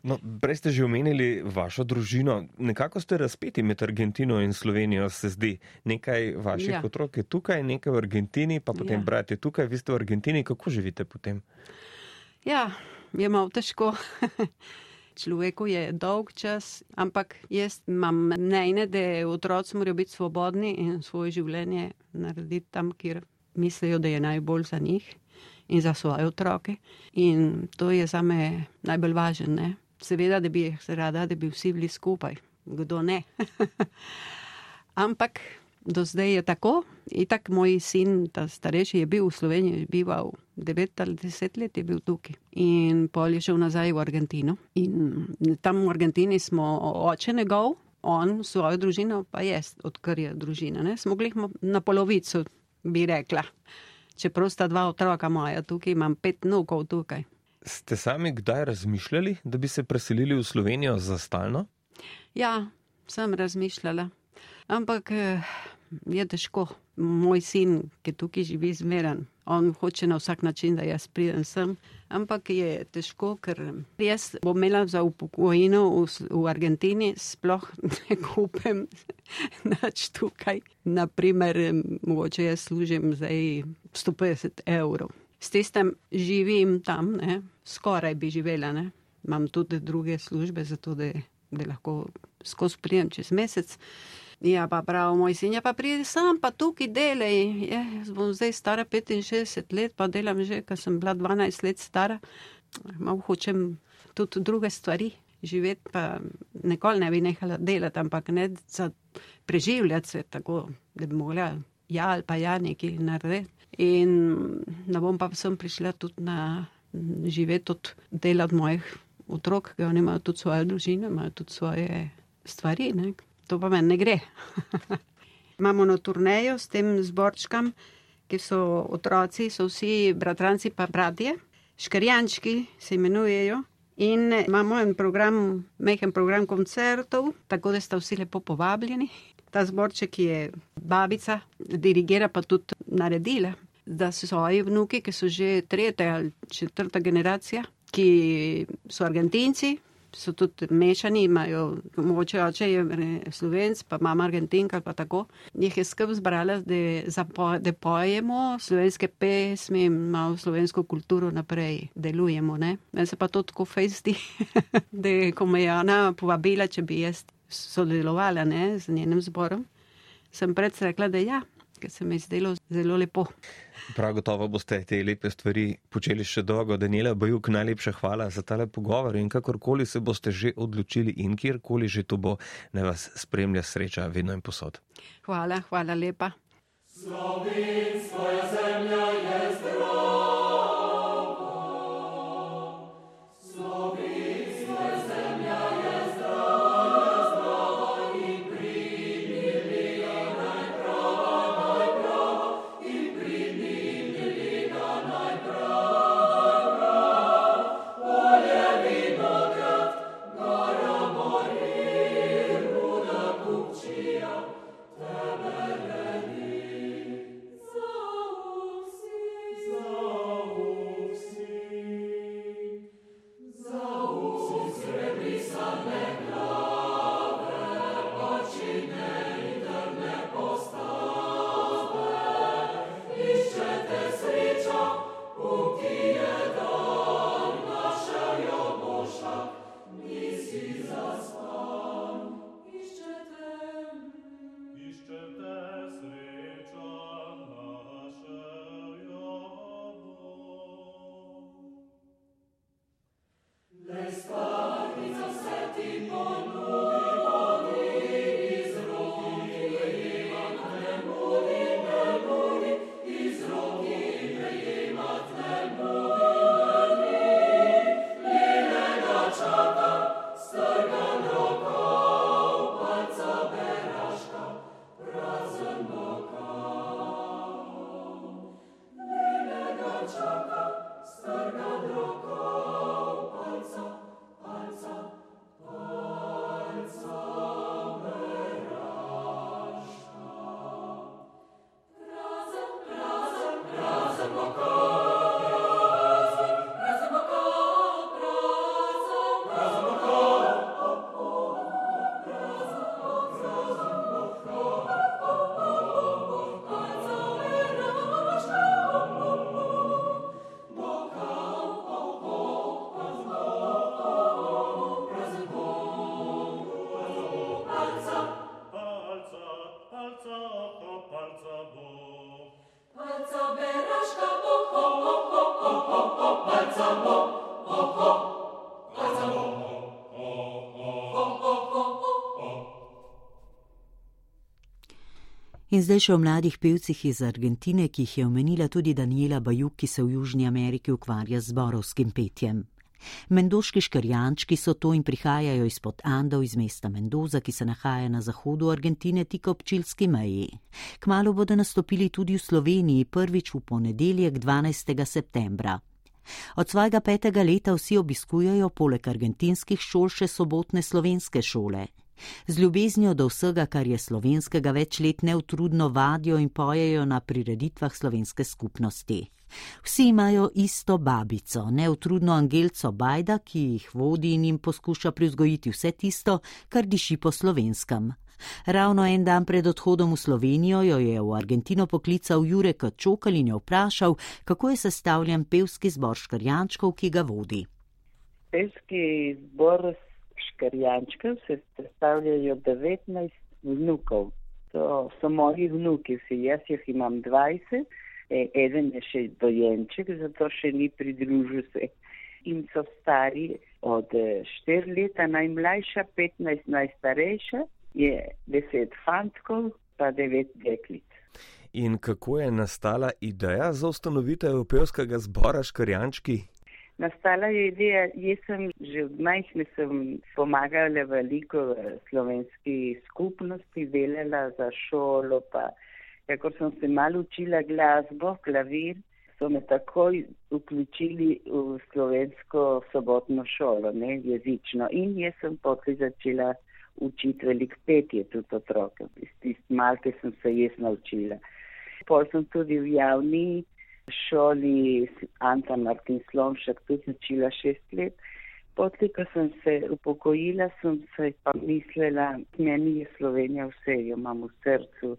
No, prej ste že omenili vašo družino. Nekako ste razpeti med Argentino in Slovenijo, se zdi. Nekaj vaših ja. otrok je tukaj, nekaj v Argentini, pa potem ja. brat je tukaj, vi ste v Argentini. Kako živite potem? Ja, je malo težko. človeku je dolg čas, ampak jaz imam mnenje, da otroci morajo biti svobodni in svoje življenje narediti tam, kjer mislijo, da je najbolj za njih in za svoje otroke. In to je za me najbolj važno. Seveda, da bi jih rada, da bi vsi bili skupaj, kdo ne. ampak do zdaj je tako. Itak moj sin, ta starejši, je bil v Sloveniji, bival 9 ali 10 let, je bil tukaj. In pol je šel nazaj v Argentino. In tam v Argentini smo oče njegov, on, svojo družino, pa jaz, odkar je družina. Ne? Smo bili na polovico, bi rekla. Čeprav sta dva otroka moja tukaj, imam pet nukov tukaj. Ste sami kdaj razmišljali, da bi se preselili v Slovenijo za stalno? Ja, sem razmišljala. Ampak eh, je težko. Moj sin, ki tukaj živi zmeren, on hoče na vsak način, da jaz pridem sem. Ampak je težko, ker jaz bom imela za upokojino v, v Argentini, sploh ne kupem nič tukaj. Naprimer, mogoče jaz služim zdaj 150 evrov. S tistem živim tam, ne? skoraj bi živela. Ne? Imam tudi druge službe, zato da, da lahko skozi prijem čez mesec. Ja, pa prav, moj sin, ja pa pridi sam, pa tukaj delaj. Ja, jaz bom zdaj stara 65 let, pa delam že, ker sem bila 12 let stara. Malo hočem tudi druge stvari živeti, pa nikoli ne bi nehala delati, ampak ne za preživljati se tako, da bi mogla ja ali pa ja nekaj narediti. In ne bom pa sem prišla tudi na živeti od dela od mojih otrok, ki oni imajo tudi svoje družine, imajo tudi svoje stvari. Ne? To pa meni ne gre. Imamo na turnejo s tem zborčkam, ki so otroci, so vsi bratranci pa bratje, škarjančki se imenujejo. In imamo en program, mehen program koncertov, tako da sta vsi lepo povabljeni. Ta zborček je babica, dirigira pa tudi naredila, da so svoji vnuki, ki so že tretja ali četrta generacija, ki so Argentinci, so tudi mešani, imajo, mogoče oče je slovenc, pa mama Argentinka, pa tako. Njih je skrb zbrala, da, da pojemo slovenske pesmi, malo slovensko kulturo naprej delujemo. Meni se pa to tako fejsti, da ko me je ona povabila, če bi jaz sodelovala ne, z njenim zborom, sem predvsej rekla, da ja, ker se mi je zdelo zelo lepo. Prav gotovo boste te lepe stvari počeli še dolgo. Daniela Bajuk, najlepša hvala za tale pogovor in kakorkoli se boste že odločili in kjerkoli že to bo, ne vas spremlja sreča vedno in posod. Hvala, hvala lepa. Slovensko je zemlja, je zdrav. In zdaj še o mladih pevcih iz Argentine, ki jih je omenila tudi Daniela Bajuk, ki se v Južni Ameriki ukvarja z zborovskim petjem. Mendoški škrjančki so to in prihajajo izpod Andov iz mesta Mendoza, ki se nahaja na zahodu Argentine tik ob čilski meji. Kmalo bodo nastopili tudi v Sloveniji prvič v ponedeljek 12. septembra. Od svojega petega leta vsi obiskujejo poleg argentinskih šol še sobotne slovenske šole. Z ljubeznijo do vsega, kar je slovenskega, več let neutrudno vadijo in pojejo na prireditvah slovenske skupnosti. Vsi imajo isto babico, neutrudno Angelco Bajda, ki jih vodi in jim poskuša privzgojiti vse tisto, kar diši po slovenskem. Ravno en dan pred odhodom v Slovenijo jo je v Argentino poklical Jurek Čokal in jo vprašal, kako je sestavljen pevski zbor škrjančkov, ki ga vodi. Pevski zbor škarjančkov se sestavljajo 19 vnukov. To so moji vnuki, vsi jaz jih imam 20, e, eden je še dojenček, zato še ni pridružil se. In so stari od 4 leta, najmlajša, 15 najstarejša, je 10 fantkov, pa 9 deklic. In kako je nastala ideja za ustanovitev pevskega zbora Škarjančki? Nastala je ideja, jaz sem že od majhne pomagala veliko v slovenski skupnosti, delala za šolo, pa kako sem se malo učila glasbo, klavir, so me takoj vključili v slovensko sobotno šolo, ne jezično. In jaz sem potem začela učiti velik petje tudi otroke. Iz tist malke sem se jaz naučila. Pol sem tudi v javni šoli Anta Martin Slomšek tudi začela šest let. Potem, ko sem se upokojila, sem se pa mislila, meni je Slovenija vse, jo imam v srcu.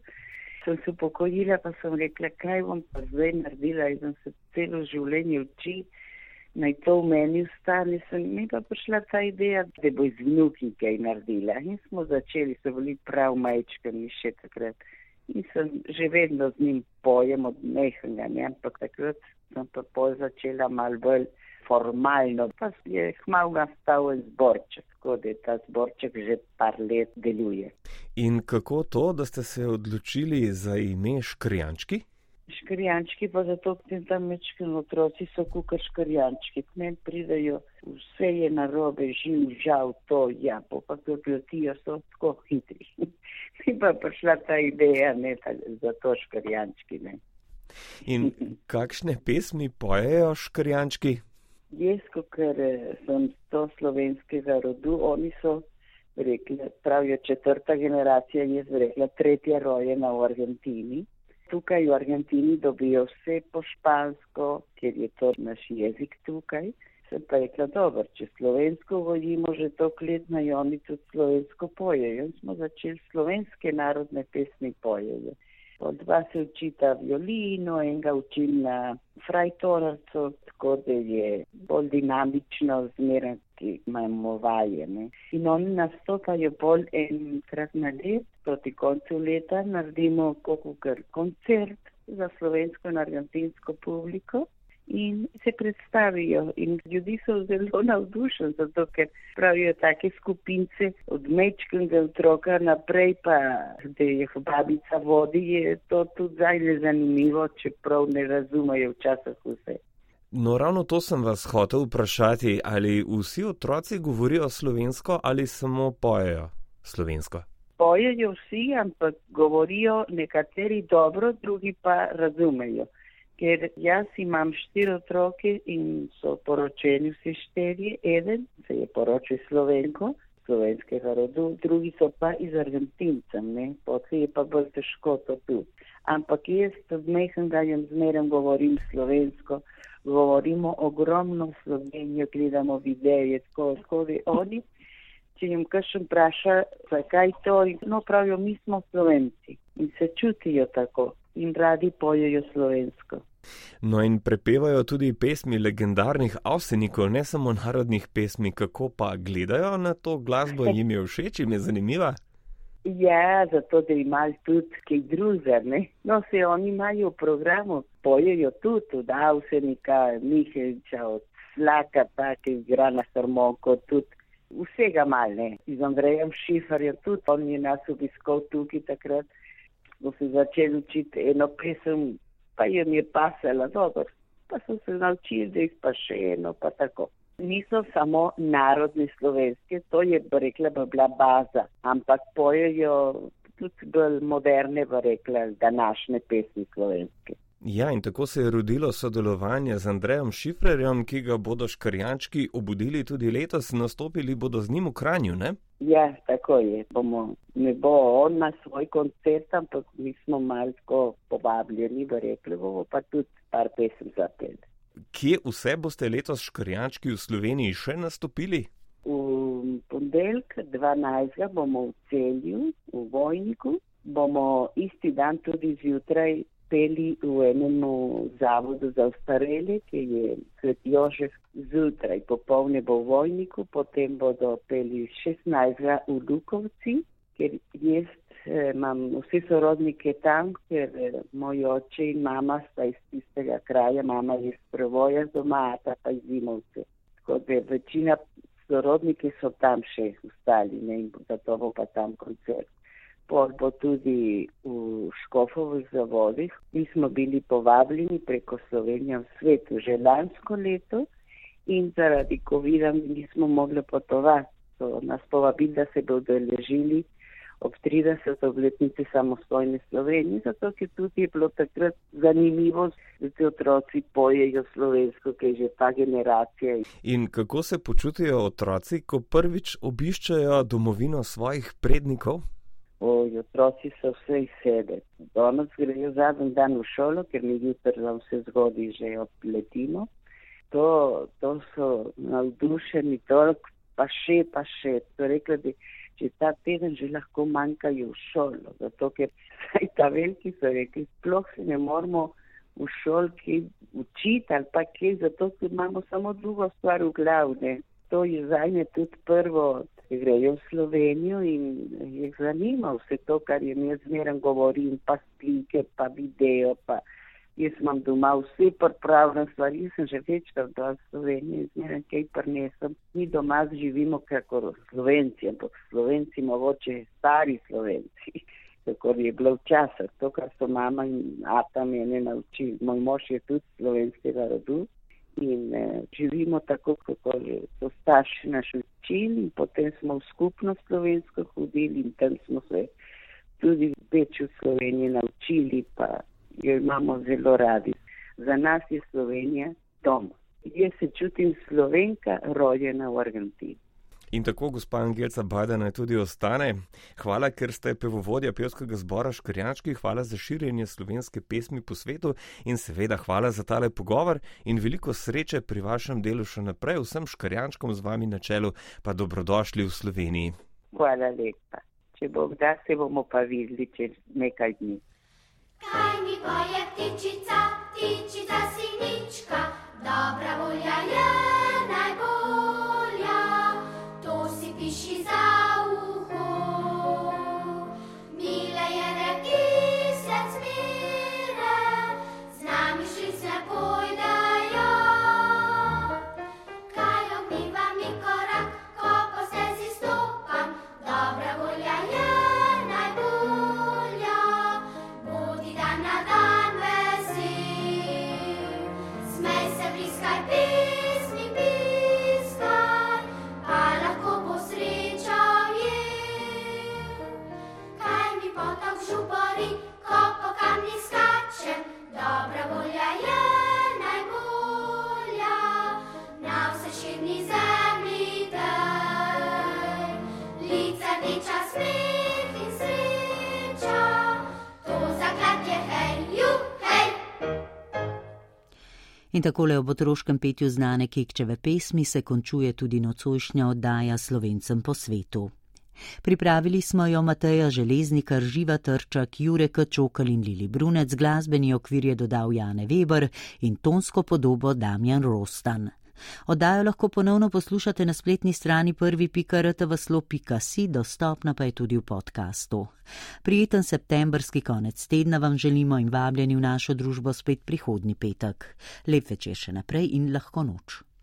Sem se upokojila, pa sem rekla, kaj bom pa zdaj naredila in sem se celo življenje učila naj to v meni ustane, sem mi pa prišla ta ideja, da bo iz vnuki kaj naredila. In smo začeli, so bili prav majčkani še takrat. In sem že vedno z njim pojem od ne? ampak takrat sem pa pol začela mal bolj formalno, pa je hmal nastal zborček, tako da ta zborček že par let deluje. In kako to, da ste se odločili za ime Škrijančki? Škrjančki, pa zato, ker tam mečkino otroci so kukar škrjančki, k meni pridajo, vse je narobe, živ, žal, to, ja, pa pa to plotijo, so tako hitri. Mi pa prišla ta ideja, ne, za to škrjančki, ne. In kakšne pesmi pojejo škrjančki? Jaz, ker eh, sem to slovenskega rodu, oni so rekli, pravijo četrta generacija, jaz rekla tretja rojena v Argentini tukaj v Argentini dobijo vse po špansko, ker je to naš jezik tukaj. Se pa rekla, dobro, če slovensko vojimo že to klet na oni tudi slovensko pojejo. In smo začeli slovenske narodne pesmi pojejo. Od dva se učita violino, enega učim na frajtorarcu, tako da je bolj dinamično zmeraj, ki imamo vaje. Ne. In oni nastopajo bolj enkrat na let, proti koncu leta naredimo kokukar koncert za slovensko in argentinsko publiko in se predstavijo. In ljudi so zelo navdušeni, zato ker pravijo take skupince od mečkega otroka naprej, pa da jih babica vodi, je to tudi zajle zanimivo, čeprav ne razumejo včasih vse. No, ravno to sem vas hotel vprašati, ali vsi otroci govorijo slovensko ali samo pojejo slovensko? Pojejo vsi, ampak govorijo nekateri dobro, drugi pa razumejo ker jaz imam štiri otroke in so poročeni vsi štiri, eden se je poročil slovenko, slovenskega rodu, drugi so pa iz Argentincem, ne, potem je pa bolj težko to tu. Ampak jaz od mehnega jim zmerem govorim slovensko, govorimo ogromno Slovenijo, gledamo videe, tako skozi oni. Če jim kakšen vpraša, zakaj to, no pravijo, mi smo slovenci in se čutijo tako in radi pojejo slovensko. No in prepevajo tudi pesmi legendarnih avsenikov, ne samo narodnih pesmi, kako pa gledajo na to glasbo, jim je všeč, jim je zanimiva. Ja, zato da imajo tudi kaj drugega. No, se oni imajo v programu, pojejo tudi od avsenika, Miheliča, od slaka, pa ki igra na harmoniko, tudi vsega mal, ne. Z Andrejem Šifarjem tudi, on je nas obiskal tukaj takrat, ko so začeli učiti eno pesem pa jim je pasala dobro, pa so se naučili, da jih pa še eno, pa tako. Niso samo narodni slovenski, to je, rekla, bi bila baza, ampak pojejo tudi bolj moderne, bi rekla, današnje pesmi slovenske. Ja, in tako se je rodilo sodelovanje z Andrejem Šifrerjem, ki ga bodo škarjančki obudili tudi letos, nastopili bodo z njim v Kranju, ne? Ja, tako je. Bomo, ne bo on na svoj koncert, ampak mi smo malo povabljeni, bo rekli, bomo pa tudi par pesem zapeli. Kje vse boste letos škarjančki v Sloveniji še nastopili? V ponedeljek 12. bomo v celju, v Vojniku, bomo isti dan tudi zjutraj peli v enem zavodu za ostarele, ki je svet Jožef zjutraj, popolne bo v Vojniku, potem bodo peli 16. v Lukovci, ker jaz eh, imam vse sorodnike tam, ker eh, moj oče in mama sta iz tistega kraja, mama je iz prevoja doma, ta pa iz zimovce. Tako da večina sorodniki so tam še ostali, ne, in zato bo pa tam koncert. Pol bo tudi v Škofovih zavodih. Mi smo bili povabljeni preko Slovenije v svetu že lansko leto in zaradi COVID-a nismo mogli potovati. So nas povabili, da se bodo ležili ob 30. obletnici samostojne Slovenije, zato ker tudi je bilo takrat zanimivo, da ti otroci pojejo slovensko, ki je že ta generacija. In kako se počutijo otroci, ko prvič obiščajo domovino svojih prednikov? Oj, otroci so vse iz sebe. Danes grejo zadnji dan v šolo, ker mi jutri za vse zgodi že odletimo. To, to so navdušeni toliko, pa še, pa še. To rekla bi, če ta teden že lahko manjkajo v šolo, zato ker saj ta veliki so rekli, sploh se ne moramo v šolki učiti ali pa kje, zato ker imamo samo drugo stvar v glavne. To je za me tudi prvo, grejo v Slovenijo in jih zanima vse to, kar jim jaz zmeraj govorim, pa slike, pa video, pa jaz imam doma vse pripravljene stvari, sem že večkrat v Sloveniji, zmeraj kaj prinesem. Mi doma živimo kako Slovenci, ampak Slovenci mogoče stari Slovenci, kako je bilo včasih, to, kar so mama in ata mene naučili. Moj mož je tudi slovenskega rodu in eh, živimo tako, kako so starši naši učili in potem smo v skupnost slovensko hodili in tam smo se tudi več v Sloveniji naučili, pa jo imamo zelo radi. Za nas je Slovenija dom. Jaz se čutim slovenka, rojena v Argentini. In tako, gospa Angelca Badena, tudi ostane. Hvala, ker ste pevovodja pevskega zbora Škrjančki, hvala za širjenje slovenske pesmi po svetu in seveda hvala za tale pogovor in veliko sreče pri vašem delu še naprej. Vsem škrjančkom z vami na čelu pa dobrodošli v Sloveniji. Hvala lepa. Če bo kdaj, se bomo pa videli čez nekaj dni. Kaj mi poje ptičica, ptičica sinička, dobra volja je najbolja, In takole ob otroškem petju znane Kekčeve pesmi se končuje tudi nocojšnja oddaja slovencem po svetu. Pripravili smo jo Mateja Železnikar, Živa Trčak, Jurek Čokal in Lili Brunec, glasbeni okvir je dodal Jane Weber in tonsko podobo Damjan Rostan. Oddajo lahko ponovno poslušate na spletni strani prvi.rtvslo.si, dostopna pa je tudi v podkastu. Prijeten septembrski konec tedna vam želimo in vabljeni v našo družbo spet prihodnji petek. Lep večer še naprej in lahko noč.